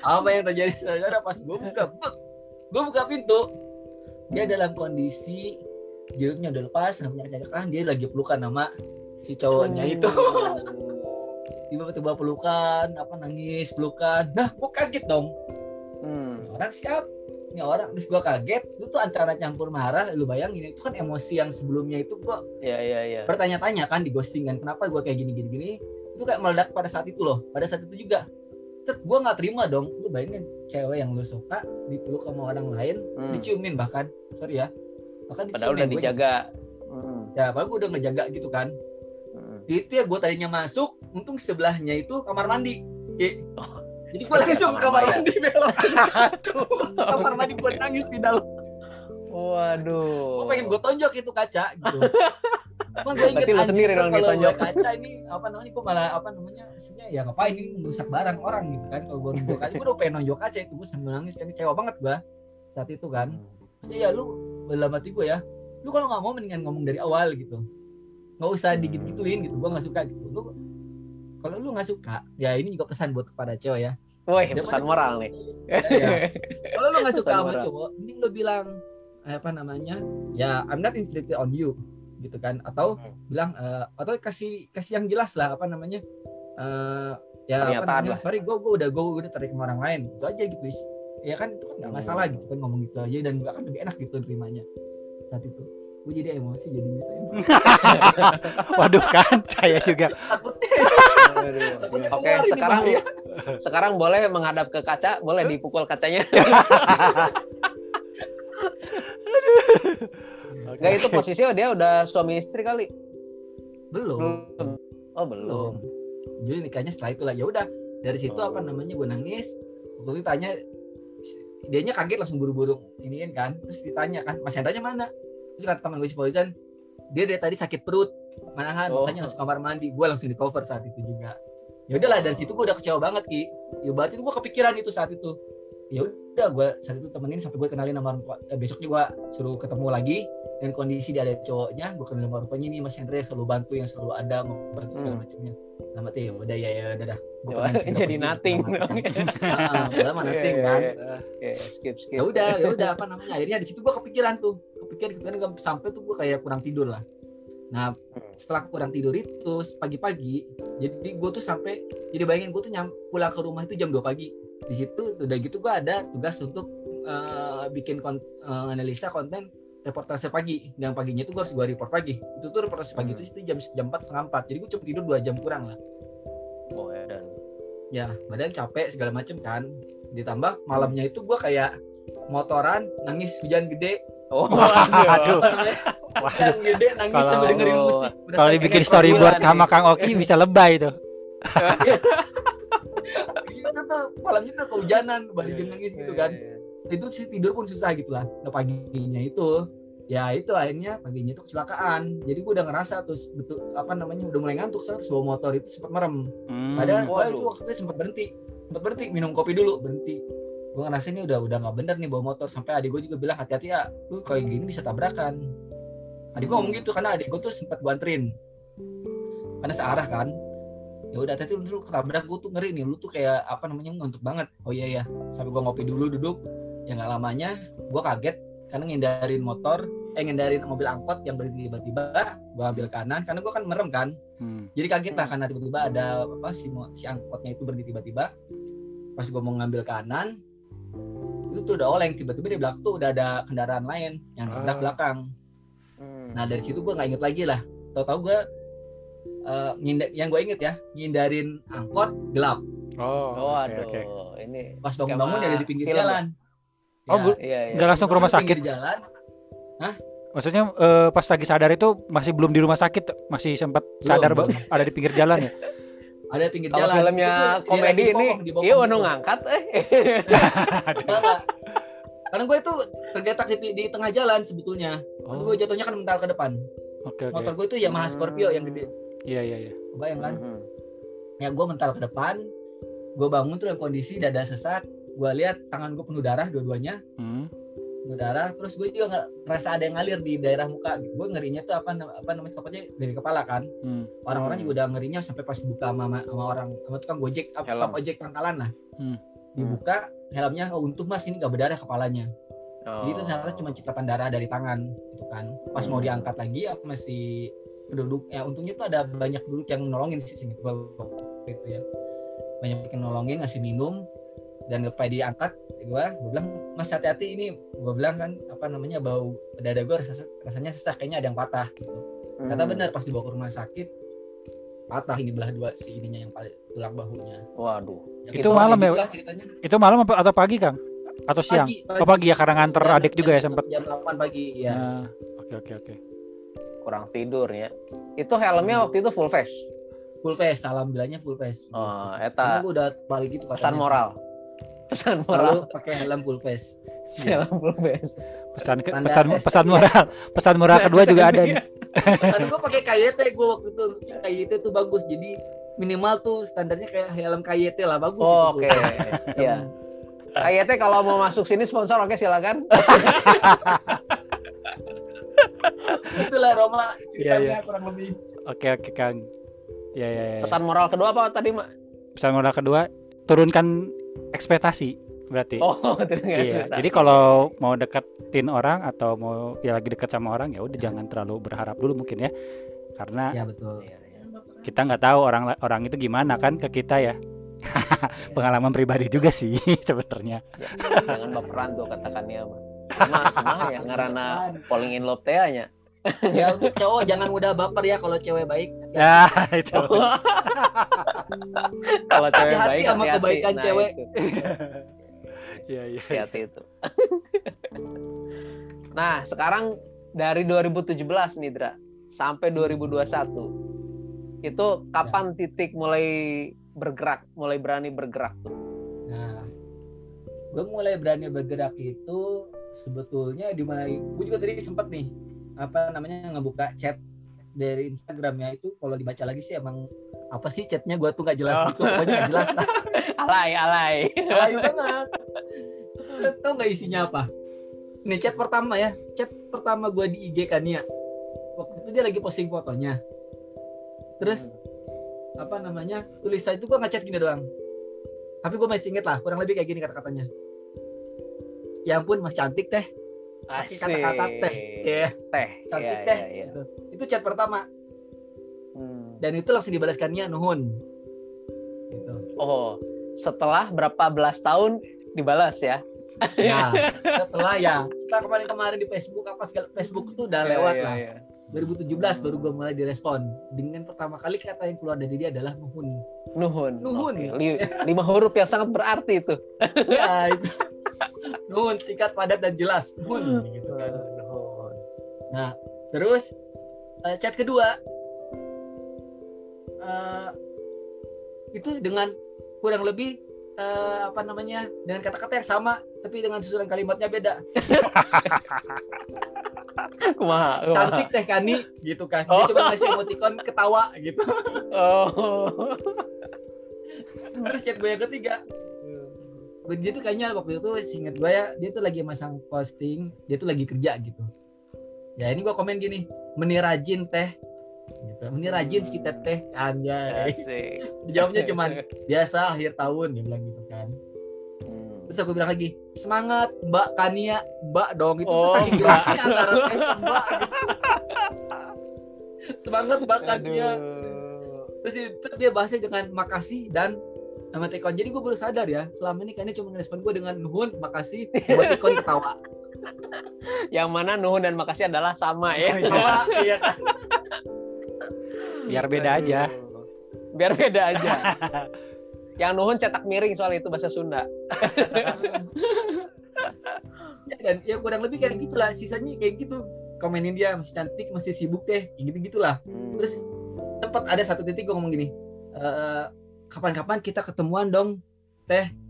Speaker 2: apa yang terjadi saudara pas gue buka gue buka pintu dia dalam kondisi jilbabnya udah lepas rambutnya kecacakan dia lagi pelukan sama si cowoknya itu. (laughs) Tiba-tiba pelukan apa nangis pelukan. Nah gue kaget dong.
Speaker 3: Hmm.
Speaker 2: Orang siap. Ini orang terus gue kaget itu tuh antara campur marah lu bayangin itu kan emosi yang sebelumnya itu gue
Speaker 3: Ya, ya, ya.
Speaker 2: bertanya-tanya kan di ghosting kan kenapa gue kayak gini gini gini. Itu kayak meledak pada saat itu loh pada saat itu juga gue nggak terima dong lu bayangin cewek yang lu suka dipeluk sama orang lain
Speaker 3: Hmm.
Speaker 2: diciumin bahkan sorry ya bahkan
Speaker 3: Padahal
Speaker 2: diciumin
Speaker 3: udah
Speaker 2: Gua-
Speaker 3: dijaga. Hmm.
Speaker 2: ya padahal gue udah ngejaga gitu kan
Speaker 3: Hmm.
Speaker 2: itu ya gue tadinya masuk untung sebelahnya itu kamar mandi Ki.
Speaker 3: Oh.
Speaker 2: jadi gue langsung ke kamar mandi belok (laughs) kamar mandi buat nangis di dalam
Speaker 3: Waduh.
Speaker 2: gue pengen gue tonjok itu kaca gitu. Cuman gue inget anjing
Speaker 3: sendiri dong
Speaker 2: kalau gue kaca ini apa namanya gue malah apa namanya maksudnya ya ngapain ini merusak barang orang gitu kan. Kalau gue nonjok kaca gue udah pengen nonjok kaca itu gue sambil nangis kan. Kecewa banget gue saat itu kan. Terus ya lu dalam hati gue ya lu kalau nggak mau mendingan ngomong dari awal gitu. Nggak usah digit gituin gitu gue nggak suka gitu. Lu kalau lu nggak suka ya ini juga pesan buat kepada cewek ya.
Speaker 3: Woi, pesan moral nih. (laughs)
Speaker 2: Ya, kalau lu nggak suka sama cowok mending lu bilang apa namanya ya I'm not interested on you gitu kan atau
Speaker 3: Hmm.
Speaker 2: bilang eh, atau kasih kasih yang jelas lah apa namanya eh ya apa namanya
Speaker 3: lah.
Speaker 2: sorry gue gue udah gue udah tarik sama orang lain itu aja gitu ya kan itu kan nggak
Speaker 3: Hmm.
Speaker 2: masalah gitu kan ngomong gitu aja dan akan lebih enak gitu terimanya saat itu gue jadi emosi jadi misalnya (laughs)
Speaker 1: Waduh kan saya juga.
Speaker 2: takutnya
Speaker 3: Oke, sekarang
Speaker 2: bahaya.
Speaker 3: Sekarang boleh menghadap ke kaca, boleh dipukul kacanya. (laughs) Enggak itu posisinya dia udah suami istri kali.
Speaker 2: belum.
Speaker 3: Belum. Oh, belum.
Speaker 2: belum. Jadi nikahnya setelah itu lah ya udah dari situ apa namanya gue nangis. Waktu itu tanya dianya kaget langsung buru-buru iniin kan. Terus ditanya kan mas Hendra mana? Terus kata teman gue si Fauzan dia dari tadi sakit perut manahan.
Speaker 3: Oh.
Speaker 2: makanya langsung kamar mandi. Gue langsung di cover saat itu juga. Ya udahlah dari situ gue udah kecewa banget ki. Ya berarti gue kepikiran itu saat itu ya udah gue saat itu temenin sampai gue kenalin nama orang tua. Eh, besoknya gue suruh ketemu lagi dan kondisi dia ada cowoknya gue kenalin sama orang tuanya nih mas Hendra selalu bantu yang selalu ada mau bantu segala
Speaker 3: Hmm.
Speaker 2: macamnya. Lama tuh ya udah ya ya udah dah.
Speaker 3: Ya, jadi nothing dong.
Speaker 2: padahal (laughs) mah nothing kan?
Speaker 3: Oke, skip skip.
Speaker 2: ya udah ya udah apa namanya? Akhirnya di situ gua kepikiran tuh. Kepikiran kepikiran sampai tuh gua kayak kurang tidur lah nah setelah kurang tidur itu pagi-pagi jadi gue tuh sampai jadi bayangin gue tuh nyam, pulang ke rumah itu jam 2 pagi. Di situ udah gitu gua ada tugas untuk eh, bikin kon, eh, analisa konten reportase pagi. Yang paginya itu gue harus gue report pagi. Itu tuh reportase pagi
Speaker 3: Hmm.
Speaker 2: itu jam jam empat setengah empat. Jadi gue cuma tidur dua jam kurang lah.
Speaker 3: Oh, ya dan.
Speaker 2: ya badan capek segala macem kan. Ditambah malamnya itu gua kayak motoran nangis hujan gede
Speaker 3: Oh,
Speaker 1: Waduh.
Speaker 2: apa namanya
Speaker 1: Waduh.
Speaker 2: gede nangis
Speaker 1: Kalau-
Speaker 2: sambil dengerin musik
Speaker 1: Kalau dibikin storyboard sama Kang Oki bisa lebay tuh.
Speaker 2: gitu tuh malamnya tuh kehujanan balik jam nangis gitu kan
Speaker 3: Iya,
Speaker 2: itu sih tidur pun susah gitu lah nah paginya itu ya itu akhirnya paginya itu kecelakaan jadi gua udah ngerasa terus betul apa namanya udah mulai ngantuk terus bawa motor itu sempat merem
Speaker 1: Hmm.
Speaker 2: Padahal
Speaker 3: Waduh.
Speaker 2: itu waktu itu sempat berhenti, sempat berhenti minum kopi dulu berhenti. Gue ngerasa ini udah udah nggak bener nih bawa motor. Sampai adik gue juga bilang hati-hati ya, lu kayak gini bisa tabrakan. Adik gue ngomong gitu karena adik gue tuh sempat gue anterin, karena searah kan. Ya udah tadi lu ketabrak. Gue tuh ngeri nih, lu tuh kayak apa namanya ngantuk banget. Oh iya ya, sampai gue ngopi dulu duduk, ya nggak lamanya gue kaget karena ngindarin motor, eh ngindarin mobil angkot yang berhenti tiba-tiba, gue ambil kanan karena gue kan merem kan,
Speaker 1: Hmm.
Speaker 2: jadi kaget lah karena tiba-tiba ada apa si si angkotnya itu berhenti tiba-tiba pas gue mau ngambil kanan itu tuh udah oleng tiba-tiba di belakang tuh udah ada kendaraan lain yang nabrak
Speaker 1: Ah.
Speaker 2: belakang
Speaker 3: Hmm.
Speaker 2: nah dari situ gue nggak inget lagi lah tau-tau gue eh, nginda- yang gue inget ya ngindarin angkot gelap
Speaker 1: Oh,
Speaker 3: Oh,
Speaker 1: oke,
Speaker 3: aduh,
Speaker 1: oke.
Speaker 3: ini
Speaker 2: pas bangun-bangun ada di pinggir
Speaker 3: film.
Speaker 2: jalan
Speaker 1: Oh,
Speaker 2: Ya,
Speaker 3: Iya, iya.
Speaker 1: Nggak langsung ke rumah sakit.
Speaker 2: jalan
Speaker 1: Maksudnya eh, pas lagi sadar itu masih belum di rumah sakit, masih sempat sadar
Speaker 2: Belum,
Speaker 1: ada di pinggir jalan ya. (laughs)
Speaker 2: ada pinggir
Speaker 3: Kalau
Speaker 2: jalan
Speaker 3: filmnya
Speaker 2: Itu
Speaker 3: komedi ini, iya
Speaker 2: gitu.
Speaker 3: udah ngangkat eh. (laughs)
Speaker 2: Enggak, karena gue itu tergeletak di, di tengah jalan sebetulnya
Speaker 1: Oh,
Speaker 2: gue jatuhnya kan mental ke depan
Speaker 1: oke oke.
Speaker 2: motor gue itu Yamaha Scorpio yang gede
Speaker 1: Iya iya iya.
Speaker 2: bayang kan
Speaker 3: Mhm.
Speaker 2: ya gue mental ke depan gue bangun tuh dalam kondisi dada sesak gue lihat tangan gue penuh darah dua-duanya
Speaker 1: Hmm.
Speaker 2: Penuh darah terus gue juga nggak ngerasa ada yang ngalir di daerah muka gue ngerinya tuh apa apa namanya pokoknya dari kepala kan
Speaker 1: Hmm.
Speaker 2: orang-orang
Speaker 3: Hmm.
Speaker 2: juga udah ngerinya sampai pas buka sama, sama orang sama tukang gojek apa ojek pangkalan lah
Speaker 1: Hmm.
Speaker 2: dibuka helmnya oh, untung mas ini gak berdarah kepalanya
Speaker 3: Oh.
Speaker 2: Jadi itu ternyata cuma cipratan darah dari tangan gitu kan. Pas mau
Speaker 3: Hmm.
Speaker 2: diangkat lagi aku masih penduduk ya untungnya tuh ada banyak penduduk yang nolongin sih sini waktu itu ya. Banyak yang nolongin ngasih minum dan pas diangkat gua gua bilang Mas hati-hati ini gua bilang kan apa namanya bau dada gua rasa, rasanya sesak kayaknya ada yang patah gitu. Kata
Speaker 3: Hmm.
Speaker 2: benar pas dibawa ke rumah sakit patah ini belah dua si ininya yang paling tulang bahunya.
Speaker 3: Waduh.
Speaker 2: Ya,
Speaker 1: Itu
Speaker 2: gitu,
Speaker 1: malam ya?
Speaker 2: ceritanya.
Speaker 1: Itu malam atau pagi Kang? Atau siang?
Speaker 2: Pagi,
Speaker 1: Oh pagi ya karena nganter
Speaker 2: Jam-
Speaker 1: adik juga ya
Speaker 2: jam-
Speaker 1: sempat.
Speaker 2: Jam 8 pagi ya.
Speaker 1: Nah, Oke oke oke.
Speaker 3: Kurang tidur ya. Itu helmnya waktu itu full face.
Speaker 2: Full face, alhamdulillahnya full face.
Speaker 3: Oh,
Speaker 2: Karena
Speaker 3: eta
Speaker 2: gue udah balik gitu
Speaker 3: pesan moral. Pesan
Speaker 2: Lalu
Speaker 3: moral.
Speaker 2: pakai helm full face.
Speaker 3: Helm full face.
Speaker 1: Pesan ke- pesan pesan moral. Pesan moral kedua juga ada nih.
Speaker 2: Tadi gue pakai KYT gue waktu itu yang KYT tuh bagus. Jadi minimal tuh standarnya kayak helm KYT lah bagus
Speaker 3: Oh. Oke. Iya. KYT kalau mau masuk sini sponsor oke silakan. (laughs)
Speaker 2: Itulah Roma ceritanya
Speaker 1: iya.
Speaker 2: kurang lebih.
Speaker 1: Oke oke Kang. Ya ya ya.
Speaker 3: Pesan moral kedua apa tadi, Mak?
Speaker 1: Pesan moral kedua turunkan ekspektasi berarti.
Speaker 3: Oh, (laughs) tidak
Speaker 1: Iya, jadi kalau mau deketin orang atau mau ya lagi deket sama orang ya udah jangan terlalu berharap dulu mungkin ya, karena
Speaker 2: Ya betul.
Speaker 3: Iya, iya.
Speaker 1: kita nggak tahu orang orang itu gimana kan ke kita ya. (laughs) Pengalaman pribadi juga sih (laughs) sebenarnya.
Speaker 3: Jangan baperan tuh katakannya, mah ya ngarana falling in love teh nya. (laughs)
Speaker 2: Ya untuk cowok jangan mudah baper ya kalau cewek baik
Speaker 1: Ya, (laughs) itu. (laughs)
Speaker 3: Kalau cewek
Speaker 2: Hati-hati
Speaker 3: baik
Speaker 2: sama
Speaker 3: hati-hati.
Speaker 2: kebaikan
Speaker 3: Nah,
Speaker 2: cewek.
Speaker 1: Iya, iya.
Speaker 3: Hati-hati itu. nah, sekarang dari 2017 nih, Dra, sampai 2021. Itu kapan titik mulai bergerak, mulai berani bergerak tuh?
Speaker 2: Nah, gue mulai berani bergerak itu sebetulnya dimulai. Gue juga tadi sempet nih apa namanya ngebuka chat dari Instagram ya. Itu kalau dibaca lagi sih emang apa sih chatnya? Gue tuh nggak jelas
Speaker 3: Oh.
Speaker 2: gitu pokoknya nggak jelas. Lah (laughs)
Speaker 3: alay, alay.
Speaker 2: Alay banget. Tau nggak isinya apa? Nih chat pertama ya. Chat pertama gue di IG Kania waktu itu dia lagi posting fotonya. Terus apa namanya tulisan itu gue ngechat gini doang. Tapi gue masih inget lah kurang lebih kayak gini kata-katanya. Ya ampun mas cantik teh pakai
Speaker 3: Asik.
Speaker 2: kata-kata teh ya
Speaker 3: Teh.
Speaker 2: cantik
Speaker 3: Iya,
Speaker 2: teh
Speaker 3: iya, iya.
Speaker 2: Gitu. itu chat pertama
Speaker 3: Hmm.
Speaker 2: dan itu langsung dibalaskannya nuhun gitu
Speaker 3: Oh, setelah berapa belas tahun dibalas ya?
Speaker 2: ya (laughs) setelah ya setelah kemarin-kemarin di Facebook apa segala Facebook itu udah lewat
Speaker 3: Iya,
Speaker 2: lah
Speaker 3: iya, iya.
Speaker 2: 2017 baru gue mulai direspon dengan pertama kali kata yang keluar dari dia adalah nuhun
Speaker 3: Nuhun.
Speaker 2: Nuhun.
Speaker 3: Li- lima huruf yang sangat berarti itu. (laughs)
Speaker 2: ya itu nuhun singkat padat dan jelas nuhun gitu kan
Speaker 3: Nuhun.
Speaker 2: terus eh, chat kedua eh, itu dengan kurang lebih eh, apa namanya dengan kata-kata yang sama tapi dengan susunan kalimatnya beda (laughs)
Speaker 3: Kumaha, kumaha.
Speaker 2: cantik teh kani gitu kan dia
Speaker 3: Oh.
Speaker 2: coba ngasih emoticon ketawa gitu (laughs)
Speaker 3: Oh.
Speaker 2: terus chat gue yang ketiga dia tuh kayaknya waktu itu singkat gue ya dia tuh lagi masang posting dia tuh lagi kerja gitu ya ini gue komen gini menirajin teh gitu menirajin si teteh anjay (laughs) jawabnya cuman biasa akhir tahun dia bilang gitu kan
Speaker 3: Hmm.
Speaker 2: terus aku bilang lagi semangat mbak Kania mbak dong itu tuh
Speaker 3: Oh,
Speaker 2: saking
Speaker 3: Mbak.
Speaker 2: jelasnya antara mbak gitu. semangat mbak Kania
Speaker 3: Aduh.
Speaker 2: terus itu dia bahasnya dengan makasih dan emoticon jadi gue baru sadar ya selama ini kayaknya cuma ngerespon gue dengan nuhun makasih (laughs) emoticon ketawa
Speaker 3: Yang mana nuhun dan makasih adalah sama ya.
Speaker 2: Ketawa, (laughs) iya kan
Speaker 1: Biar beda aja.
Speaker 3: Aduh. Biar beda aja. (laughs) Yang nuhun cetak miring soal itu bahasa Sunda.
Speaker 2: Ya, dan ya kurang lebih kayak gitulah sisanya kayak gitu komenin dia masih cantik masih sibuk deh kayak gitu gitulah
Speaker 3: Hmm.
Speaker 2: terus tempat ada satu titik gue ngomong gini "Eh, kapan-kapan kita ketemuan dong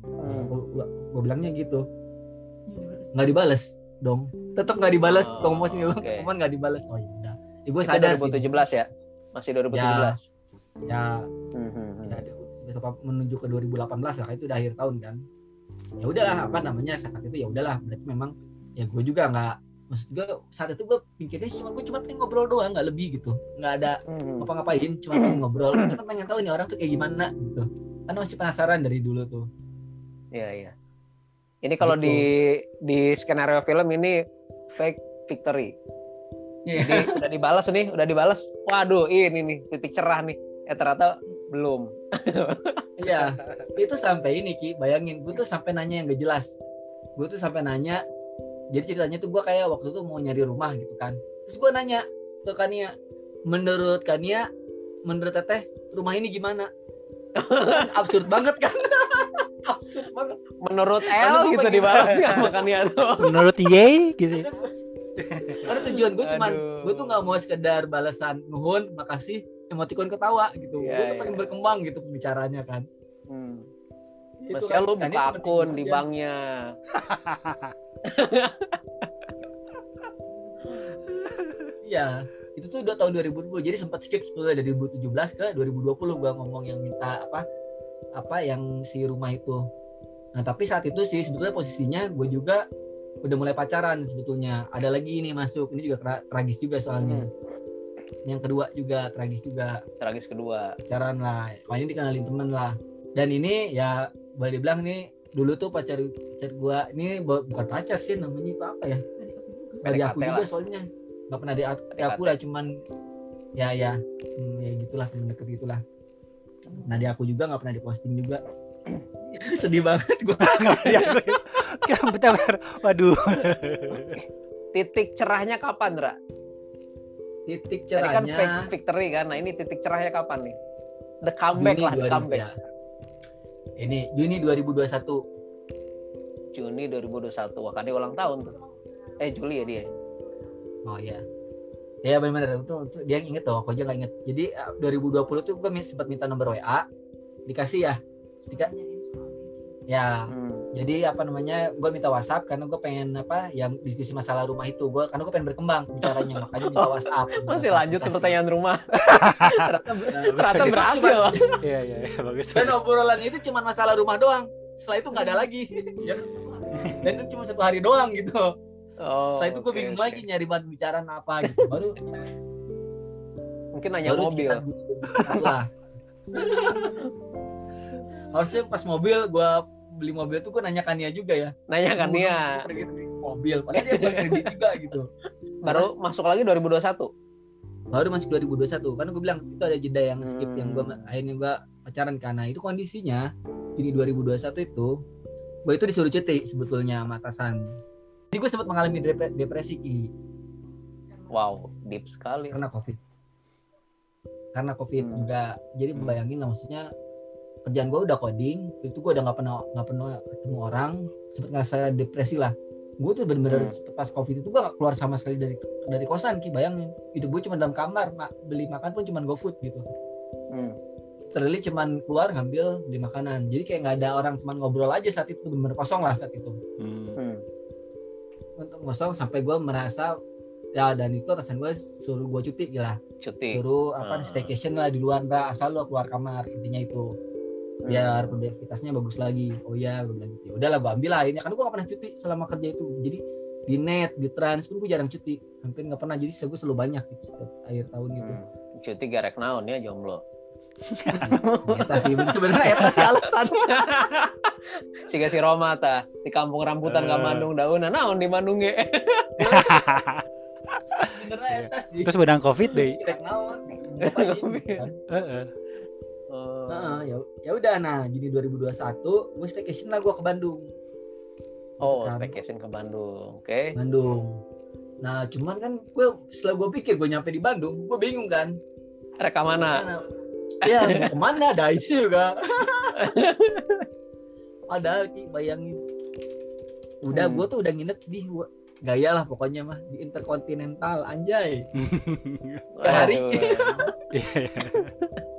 Speaker 3: Hmm.
Speaker 2: gue bilangnya gitu. Nggak dibales dong. Tetap nggak dibales
Speaker 3: Oh,
Speaker 2: mau sih
Speaker 3: oke.
Speaker 2: ketemuan nggak dibales? Oh ya udah. Ya, sadar sih.
Speaker 3: 2017 ya? Masih 2017.
Speaker 2: ya.
Speaker 3: Hmm, hmm, hmm.
Speaker 2: ya apa menuju ke 2018 lah itu udah akhir tahun kan. Ya udahlah apa namanya saat itu ya udahlah. Berarti memang ya gue juga nggak maksud gue saat itu gue pikirnya cuma gue cuma pengen ngobrol doang nggak lebih gitu nggak ada
Speaker 3: Hmm.
Speaker 2: ngapa-ngapain cuma pengen ngobrol gue cuma pengen tahu nih orang tuh kayak gimana gitu karena masih penasaran dari dulu tuh
Speaker 3: Iya, iya. Ini kalau
Speaker 2: Gitu.
Speaker 3: di di skenario film ini fake victory.
Speaker 2: Iya.
Speaker 3: Jadi udah dibalas nih, udah dibalas. Waduh, ini nih titik cerah nih. Eh ternyata belum. (laughs)
Speaker 2: Iya, itu sampai ini Ki, bayangin gue tuh sampai nanya yang gak jelas. Gue tuh sampai nanya, jadi ceritanya tuh gue kayak waktu itu mau nyari rumah gitu kan. Terus gue nanya ke Kania, menurut Kania, menurut Teteh, rumah ini gimana? Kan (laughs) absurd banget kan? (laughs) absurd banget.
Speaker 3: Menurut L gitu
Speaker 2: pengen-
Speaker 3: dibalas nggak makanya tuh. (laughs)
Speaker 1: Menurut Ye gitu.
Speaker 2: Karena tujuan gue cuman, gue tuh nggak mau sekedar balasan nuhun, makasih, emoticon ketawa gitu.
Speaker 3: Iya,
Speaker 2: gue tuh
Speaker 3: iya.
Speaker 2: pengen berkembang gitu pembicaranya kan.
Speaker 3: Hmm. Maksudnya
Speaker 2: kan,
Speaker 3: lu
Speaker 2: Kania
Speaker 3: buka akun di
Speaker 2: aja.
Speaker 3: banknya. (laughs)
Speaker 2: Iya, itu tuh udah tahun 2020. Jadi sempat skip sebetulnya dari 2017 ke 2020 gua ngomong yang minta apa apa yang si rumah itu. Nah, tapi saat itu sih sebetulnya posisinya gue juga udah mulai pacaran sebetulnya. Ada lagi ini masuk. Ini juga tra- tragis juga soalnya.
Speaker 3: Hmm.
Speaker 2: Yang kedua juga tragis juga
Speaker 3: Tragis kedua.
Speaker 2: pacaran lah. Kalau ini dikenalin temen lah. Dan ini ya boleh dibilang nih dulu tuh pacar pacar gua ini bu- bukan pacar sih namanya itu apa ya? Dari aku juga
Speaker 3: lah.
Speaker 2: soalnya nggak pernah di di aku lah cuman ya ya hmm, ya gitulah temen deket gitulah. Nah di aku juga nggak pernah diposting juga. (clears throat) Sedih banget gua.
Speaker 1: Ya, bentar, bentar. Waduh.
Speaker 3: Titik cerahnya kapan, Ra?
Speaker 2: titik
Speaker 3: Tadi kan
Speaker 2: cerahnya
Speaker 3: victory kan. Nah, ini titik cerahnya kapan nih? The comeback
Speaker 2: Juni
Speaker 3: lah, the
Speaker 2: 2000
Speaker 3: comeback.
Speaker 2: ya. Ini Juni 2021.
Speaker 3: Juni 2021. Wah, kan dia ulang tahun tuh. Eh, Juli ya dia.
Speaker 2: Oh iya. Ya benar-benar itu, itu dia yang inget tuh, aku aja nggak inget. Jadi eh, 2020 tuh gue sempat minta nomor WA, dikasih ya. Dika ya,
Speaker 3: Hmm.
Speaker 2: Jadi apa namanya? Gue minta WhatsApp karena gue pengen apa? Yang diskusi masalah rumah itu. Gue karena gue pengen berkembang bicaranya, makanya minta WhatsApp. minta
Speaker 3: Oh, Masih
Speaker 2: WhatsApp,
Speaker 3: lanjut ke pertanyaan rumah. (laughs) ternyata
Speaker 2: Nah,
Speaker 3: ternyata berhasil.
Speaker 1: Iya iya iya, bagus.
Speaker 2: Dan
Speaker 1: bagus.
Speaker 2: obrolannya itu cuma masalah rumah doang. Setelah itu nggak ada lagi. (laughs) Ya kan? Dan itu cuma satu hari doang gitu.
Speaker 3: Oh,
Speaker 2: Setelah itu gue
Speaker 3: oke,
Speaker 2: bingung
Speaker 3: oke.
Speaker 2: lagi nyari bahan bicaraan apa gitu. Baru
Speaker 3: Mungkin nanya
Speaker 2: baru
Speaker 3: mobil.
Speaker 2: sekitar Juni 2021 lah. (laughs) Harusnya pas mobil gue beli mobil tuh gue nanya Kania juga ya.
Speaker 3: Nanya kan
Speaker 2: kredit mobil. Padahal dia buat kredit juga gitu.
Speaker 3: Baru masuk lagi 2021.
Speaker 2: Baru masuk 2021 karena gue bilang itu ada jeda yang skip
Speaker 3: Hmm.
Speaker 2: yang gue akhirnya gue pacaran karena itu kondisinya Juni 2021 itu gue itu disuruh cuti sebetulnya sama atasan. Jadi gue sempat mengalami dep- depresi Ki,
Speaker 3: Wow, deep sekali.
Speaker 2: karena covid. Karena covid
Speaker 3: Hmm.
Speaker 2: juga. Jadi
Speaker 1: Hmm.
Speaker 2: bayangin lah maksudnya kerjaan gue udah coding itu gue udah nggak pernah nggak pernah ketemu orang sempat ngerasa depresi lah gue tuh bener-bener
Speaker 3: Hmm.
Speaker 2: pas covid itu gue gak keluar sama sekali dari dari kosan ki bayangin hidup gue cuma dalam kamar mak beli makan pun cuma GoFood gitu
Speaker 3: Hmm.
Speaker 2: literally cuman keluar ngambil beli makanan jadi kayak nggak ada orang teman ngobrol aja saat itu bener kosong lah saat itu
Speaker 1: Hmm.
Speaker 3: Hmm.
Speaker 2: untuk kosong sampai gue merasa ya dan itu atasan gue suruh gue cuti lah
Speaker 3: Cuti.
Speaker 2: suruh apa
Speaker 3: Ah.
Speaker 2: staycation lah di luar nggak asal lo keluar kamar intinya itu
Speaker 3: Hmm.
Speaker 2: Biar produktivitasnya bagus lagi. Oh ya gue bilang gitu. Ya udahlah gue ambil lah. Ini karena gue gak pernah cuti selama kerja itu. Jadi di net di trans pun gue jarang cuti. Hampir nggak pernah. Jadi gue selalu banyak gitu setiap akhir tahun gitu.
Speaker 3: Hmm. Cuti garek naon ya jomblo.
Speaker 2: Eta sih sebenarnya eta sih alasan. (laughs)
Speaker 3: Siga si Roma ta. Di kampung rambutan ka
Speaker 1: Eh.
Speaker 3: Bandung daunan naon di Bandung ge. (laughs)
Speaker 2: sebenarnya eta sih.
Speaker 1: Terus bedang covid deh. Heeh.
Speaker 2: Heeh, ya ya udah nah jadi 2021 gue staycation lah gue ke Bandung
Speaker 3: Oh,
Speaker 2: Kan.
Speaker 3: staycation ke Bandung. Oke.
Speaker 2: Bandung nah cuman kan gue setelah gue pikir gue nyampe di Bandung gue bingung kan
Speaker 3: Reka mana?
Speaker 2: Mana? Ya, ke mana ada itu juga. (laughs) Padahal Ki, bayangin. Udah,
Speaker 3: Hmm.
Speaker 2: gue tuh udah nginep di gaya lah pokoknya mah di Intercontinental anjay. (laughs) Hari. (laughs)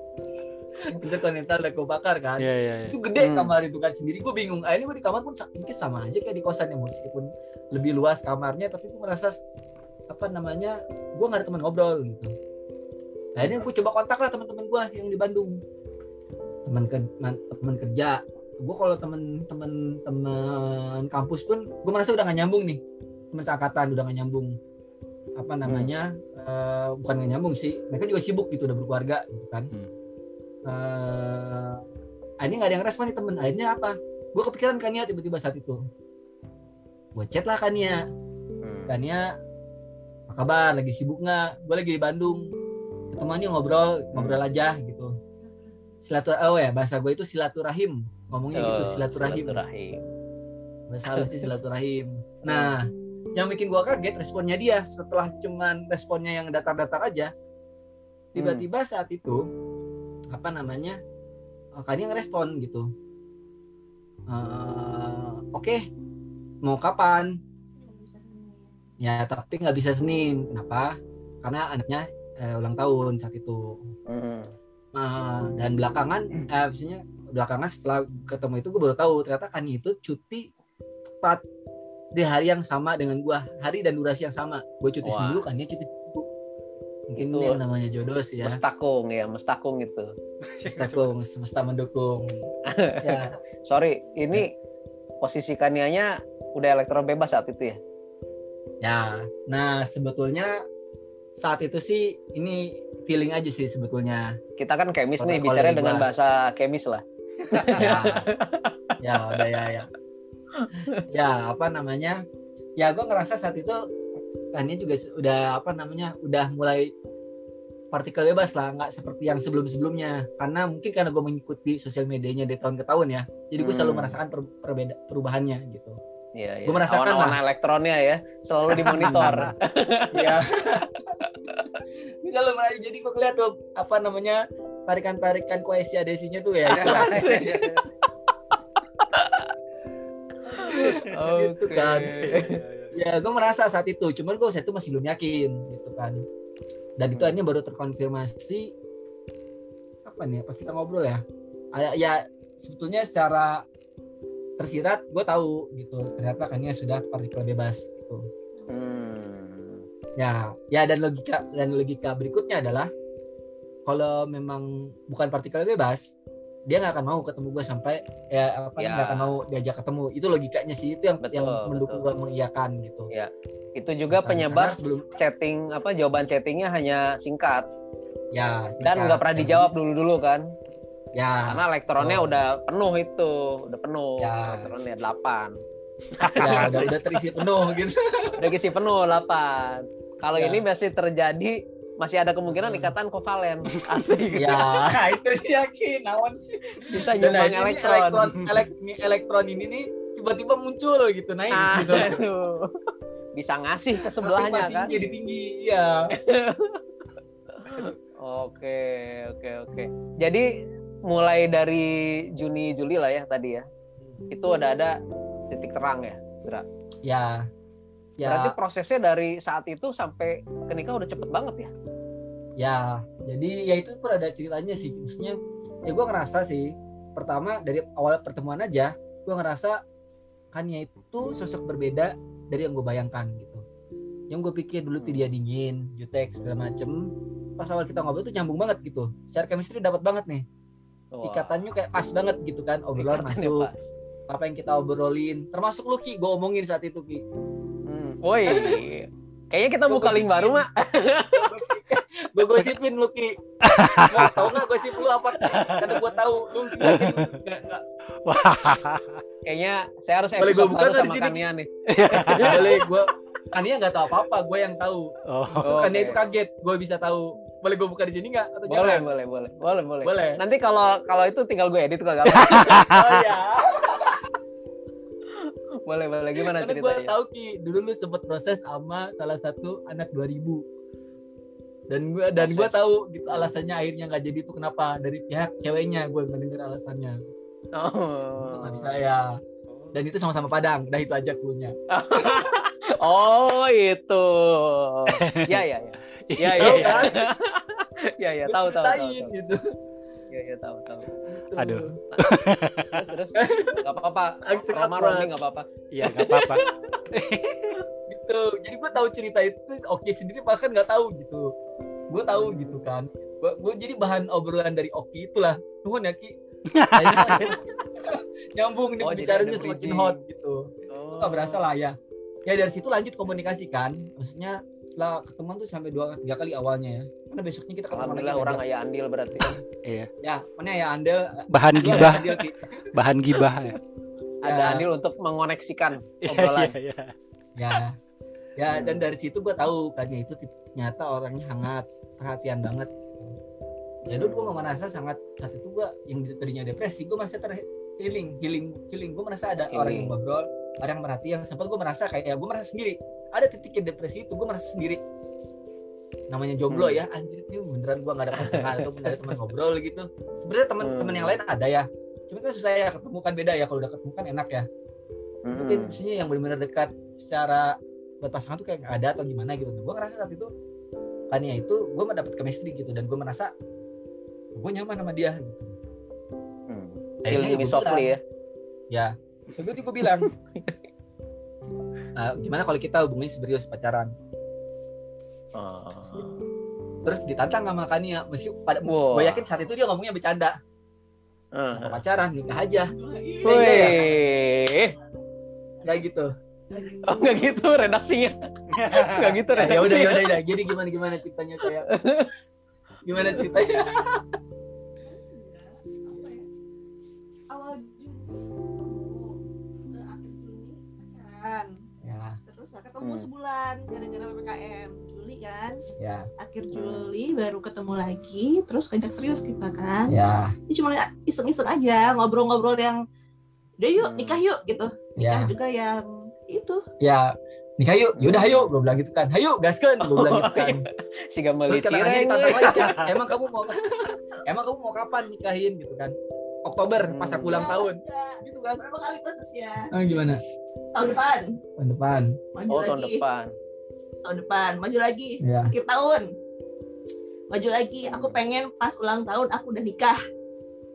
Speaker 2: Intercontinental udah gue bakar kan.
Speaker 1: iya iya.
Speaker 2: Itu gede
Speaker 3: Hmm.
Speaker 2: kamar itu kan sendiri. Gue bingung. Akhirnya gue di kamar pun mungkin sama aja kayak di kosan ya meskipun lebih luas kamarnya, tapi gue merasa apa namanya, gue gak ada teman ngobrol gitu. Akhirnya gue coba kontak lah teman-teman gue yang di Bandung. Teman ke teman kerja. Gue kalau teman-teman teman kampus pun gue merasa udah gak nyambung nih. Teman seangkatan udah gak nyambung. Apa namanya? eh, bukan gak nyambung sih. Mereka juga sibuk gitu udah berkeluarga gitu kan.
Speaker 1: Hmm.
Speaker 2: Eh, akhirnya nggak ada yang respon nih temen. Akhirnya apa? Gue kepikiran Kania tiba-tiba saat itu. Gue chat lah Kania.
Speaker 3: Hmm.
Speaker 2: Kania apa kabar? Lagi sibuk nggak? Gue lagi di Bandung. Ketemuannya ngobrol ngobrol aja gitu. Silaturahim oh ya bahasa gue itu silaturahim. Ngomongnya gitu
Speaker 3: Oh,
Speaker 2: silaturahim.
Speaker 3: silaturahim.
Speaker 2: bahasa halusnya silaturahim. (laughs) Nah yang bikin gue kaget responnya dia setelah cuman responnya yang datar-datar aja. Tiba-tiba saat itu apa namanya eh, Kania ngerespon gitu. Eh, oke mau kapan? Ya tapi nggak bisa Senin. Kenapa? Karena anaknya eh, ulang tahun saat itu. Eh, dan belakangan maksudnya belakangan setelah ketemu itu gue baru tahu ternyata Kania itu cuti tepat di hari yang sama dengan gua. Hari dan durasi yang sama. Gue cuti
Speaker 3: Wah.
Speaker 2: seminggu Kania cuti seminggu mungkin
Speaker 3: Itu
Speaker 2: namanya jodoh sih ya
Speaker 3: Mestakung ya, mestakung itu. (laughs)
Speaker 2: Mendukung, semesta mendukung. (laughs) ya,
Speaker 3: Sorry, ini posisi Kanianya udah elektron bebas saat itu ya.
Speaker 2: ya. Nah, sebetulnya saat itu sih ini feeling aja sih sebetulnya.
Speaker 3: Kita kan kemis nih, bicara dengan bahasa kemis lah.
Speaker 2: Ya, (laughs) ya udah ya ya. Ya apa namanya? Ya gue ngerasa saat itu kannya juga udah apa namanya? Udah mulai partikel bebas lah, nggak seperti yang sebelum-sebelumnya. Karena mungkin karena gue mengikuti sosial medianya dari tahun ke tahun ya. Jadi gue selalu
Speaker 3: Hmm.
Speaker 2: merasakan per- perbeda perubahannya gitu.
Speaker 3: Iya, iya.
Speaker 2: Gua merasakan
Speaker 3: Awan-awan elektronnya ya, selalu dimonitor. (laughs)
Speaker 2: Iya. misalnya merayu jadi gue lihat tuh apa namanya tarikan-tarikan koesi adesinya tuh ya (laughs) itu. (laughs) Gitu kan. Ya gue merasa saat itu. Cuman gue saat itu masih belum yakin gitu kan. Dan itu akhirnya baru terkonfirmasi apa nih pas kita ngobrol ya. Ya, ya sebetulnya secara tersirat gue tahu gitu. Ternyata kan sudah partikel bebas gitu.
Speaker 3: Hmm.
Speaker 2: ya ya dan logika dan logika berikutnya adalah kalau memang bukan partikel bebas dia nggak akan mau ketemu gue sampai ya apa
Speaker 3: Ya.
Speaker 2: nggak akan mau diajak ketemu itu logikanya sih itu yang
Speaker 3: Betul,
Speaker 2: yang mendukung gue mengiyakan gitu
Speaker 3: Ya, Itu juga
Speaker 2: Kan,
Speaker 3: penyebab
Speaker 2: sebelum
Speaker 3: chatting apa jawaban chattingnya hanya singkat
Speaker 2: ya
Speaker 3: dan
Speaker 2: singkat.
Speaker 3: nggak pernah dijawab dulu-dulu kan.
Speaker 2: ya
Speaker 3: Karena elektronnya
Speaker 2: betul.
Speaker 3: udah penuh itu, udah penuh.
Speaker 2: Ya.
Speaker 3: Elektronnya 8. (laughs)
Speaker 2: ya udah udah terisi penuh gitu
Speaker 3: Udah kisi penuh 8. Kalau
Speaker 2: Ya.
Speaker 3: ini masih terjadi masih ada kemungkinan
Speaker 2: Hmm.
Speaker 3: ikatan kovalen. (laughs) Asik.
Speaker 2: ya itu yakin nawan sih
Speaker 3: Bisa
Speaker 2: Dan
Speaker 3: nyumbang
Speaker 2: ini nih
Speaker 3: elektron.
Speaker 2: elektron elek- elektron ini nih tiba-tiba muncul gitu naik gitu
Speaker 3: Aduh. Bisa ngasih ke sebelahnya kan.
Speaker 2: jadi tinggi ya (laughs)
Speaker 3: Oke, oke, oke. Jadi mulai dari Juni Juli lah ya tadi ya. Itu ada ada titik terang ya.
Speaker 2: ya ya.
Speaker 3: Berarti prosesnya dari saat itu sampai ke nikah udah cepet banget ya.
Speaker 2: ya jadi ya itu pun ada ceritanya sih. Maksudnya ya gue ngerasa sih pertama dari awal pertemuan aja gue ngerasa Kania itu sosok berbeda dari yang gue bayangkan gitu. Yang gue pikir dulu tuh dia dingin jutek segala macem. Pas awal kita ngobrol tuh nyambung banget gitu. Secara chemistry dapat banget nih.
Speaker 3: Wah,
Speaker 2: ikatannya kayak pas banget gitu kan obrolan
Speaker 3: ikatannya
Speaker 2: masuk.
Speaker 3: pas.
Speaker 2: apa yang kita obrolin. Termasuk lu Ki gue omongin saat itu Ki.
Speaker 3: Woi, (laughs) kayaknya kita buka link baru mak.
Speaker 2: gue gosipin. Lu Ki. Mau tau nggak gosip lu apa? Karena gue tahu lu nggak nggak
Speaker 3: Kayaknya saya harus
Speaker 2: Boleh buka di
Speaker 3: sama Kania nih.
Speaker 2: boleh gue Kania nggak tahu apa apa gue yang tahu.
Speaker 1: Oh.
Speaker 2: Kania itu kaget gue bisa tahu. Boleh gue buka di sini nggak? Atau
Speaker 3: Boleh,
Speaker 2: jangan
Speaker 3: boleh, boleh, boleh, boleh.
Speaker 2: boleh.
Speaker 3: Nanti kalau kalau itu tinggal gue edit kagak (laughs)
Speaker 2: oh ya (laughs)
Speaker 3: boleh, boleh. Gimana
Speaker 2: karena gue
Speaker 3: ceritanya?
Speaker 2: tahu Ki dulu lu sempet proses sama salah satu anak 2000 dan gue dan gue tahu gitu alasannya akhirnya nggak jadi itu kenapa dari pihak ceweknya gue nggak denger alasannya
Speaker 3: Oh.
Speaker 2: nggak bisa ya dan itu sama-sama Padang dah itu aja cluenya (laughs)
Speaker 3: Oh, itu. Ya, ya, ya. (laughs) Ya, ya,
Speaker 2: Tahu
Speaker 3: ya.
Speaker 2: kan? (laughs)
Speaker 3: Ya, ya, tahu, tahu.
Speaker 2: gitu
Speaker 3: Ya, ya, tahu, tahu.
Speaker 2: Gitu.
Speaker 1: Aduh.
Speaker 3: Terus, terus. Gak apa-apa. Roma roaming gak apa-apa.
Speaker 1: iya nggak apa-apa. (laughs)
Speaker 2: gitu jadi gue tahu cerita itu tuh Oki sendiri bahkan nggak tahu gitu gue tahu gitu kan gue gue jadi bahan obrolan dari Oki itulah nuhun ya Ki (laughs) nyambung nih
Speaker 3: Oh,
Speaker 2: bicaranya semakin hot gitu
Speaker 3: Oh.
Speaker 2: nggak berasa lah ya ya dari situ lanjut komunikasi kan maksudnya setelah ketemuan tuh sampai dua tiga kali awalnya ya karena besoknya kita ketemu
Speaker 3: Alhamdulillah
Speaker 2: lagi
Speaker 3: orang ayah andil berarti kan.
Speaker 1: Iya.
Speaker 2: ya mana ya andel
Speaker 1: Bahan gibah,
Speaker 2: andil,
Speaker 1: bahan gibah ya.
Speaker 3: Ada
Speaker 2: Ya.
Speaker 3: andil untuk mengoneksikan
Speaker 1: Iya,
Speaker 3: obrolan.
Speaker 1: iya, iya.
Speaker 2: ya ya dan dari situ gue tahu kan dia itu ternyata orangnya hangat perhatian banget ya dulu gue merasa sangat saat itu gue yang tadinya depresi gue merasa ter healing healing healing gue merasa ada orang yang
Speaker 3: Healing.
Speaker 2: ngobrol orang yang merhati yang sempat gue merasa kayak ya gue merasa sendiri ada titiknya depresi itu gue merasa sendiri namanya jomblo
Speaker 3: Hmm.
Speaker 2: ya anjir ini beneran gue nggak ada pasangan (laughs) atau ada teman ngobrol gitu sebenarnya teman-teman
Speaker 3: Hmm.
Speaker 2: yang lain ada ya cuma kan susah ya ketemu kan beda ya kalau udah ketemu kan enak ya mungkin
Speaker 3: Mm-mm.
Speaker 2: maksudnya yang benar-benar dekat secara buat pasangan tuh kayak nggak ada atau gimana gitu. Nah, gue ngerasa saat itu kan ya itu gue mendapat chemistry gitu dan gue merasa gue nyaman sama dia gitu.
Speaker 3: Hmm.
Speaker 2: Akhirnya
Speaker 3: me
Speaker 2: gue bilang,
Speaker 3: ya.
Speaker 2: ya. Gue bilang, (laughs) "Ah, gimana kalau kita hubungannya serius pacaran?
Speaker 3: Oh.
Speaker 2: Terus ditantang sama Kania, meski pada
Speaker 3: Wah.
Speaker 2: gue yakin saat itu dia ngomongnya bercanda. Nggak pacaran nikah aja,
Speaker 3: Wih.
Speaker 2: kayak gitu.
Speaker 3: Oh enggak gitu redaksinya. (laughs) Enggak gitu
Speaker 2: Ya udah
Speaker 3: redaksinya.
Speaker 2: ya udah ya. Jadi gimana gimana ceritanya kayak gimana ceritanya?
Speaker 4: awal Juni ke akhir Juni pacaran
Speaker 2: Ya,
Speaker 4: terus nggak ketemu
Speaker 3: Hmm.
Speaker 4: sebulan gara-gara ppkm Juli kan?
Speaker 2: Ya,
Speaker 4: akhir Juli baru ketemu lagi terus ngajak serius kita kan?
Speaker 2: Ya,
Speaker 4: ini cuma iseng-iseng aja ngobrol-ngobrol yang udah yuk
Speaker 3: Hmm.
Speaker 4: nikah yuk gitu. Nikah
Speaker 2: ya.
Speaker 4: juga yang itu.
Speaker 2: Ya. Nikah yuk. Yaudah ayo gue bilang gitu kan. Ayo gaskan gue bilang gitu kan. (laughs)
Speaker 3: Si Gamali
Speaker 2: terus kata ditantang lagi kan. (laughs) Emang kamu mau emang kamu mau kapan nikahin? gitu kan Oktober pas aku ulang tahun gitu kan
Speaker 4: Berapa kali prosesnya?
Speaker 2: ah, gimana
Speaker 4: Tahun depan.
Speaker 2: tahun depan
Speaker 4: Maju
Speaker 3: Oh
Speaker 4: lagi.
Speaker 3: tahun depan.
Speaker 4: Tahun depan. Maju lagi.
Speaker 2: ya
Speaker 4: Akhir tahun. Maju lagi. Aku pengen pas ulang tahun aku udah nikah.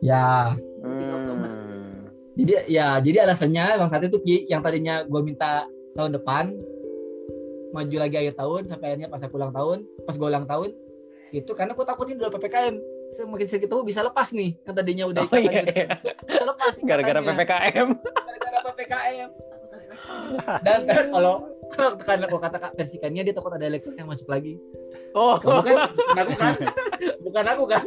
Speaker 2: ya
Speaker 3: Hmm.
Speaker 2: jadi ya jadi alasannya bang saat itu Ki, yang tadinya gue minta tahun depan maju lagi akhir tahun sampai akhirnya pas aku ulang tahun pas gue ulang tahun itu karena aku takutin udah ppkm semakin sedikit tahu bisa lepas nih yang tadinya udah
Speaker 3: Oh
Speaker 2: ikatan
Speaker 3: iya,
Speaker 2: gitu.
Speaker 3: iya.
Speaker 2: bisa lepas
Speaker 3: Gara-gara. PPKM.
Speaker 2: gara-gara ppkm dan kalau kalau tekan aku kata versikannya dia takut ada elektron yang masuk lagi
Speaker 3: Oh.
Speaker 2: bukan bukan aku kan bukan aku kan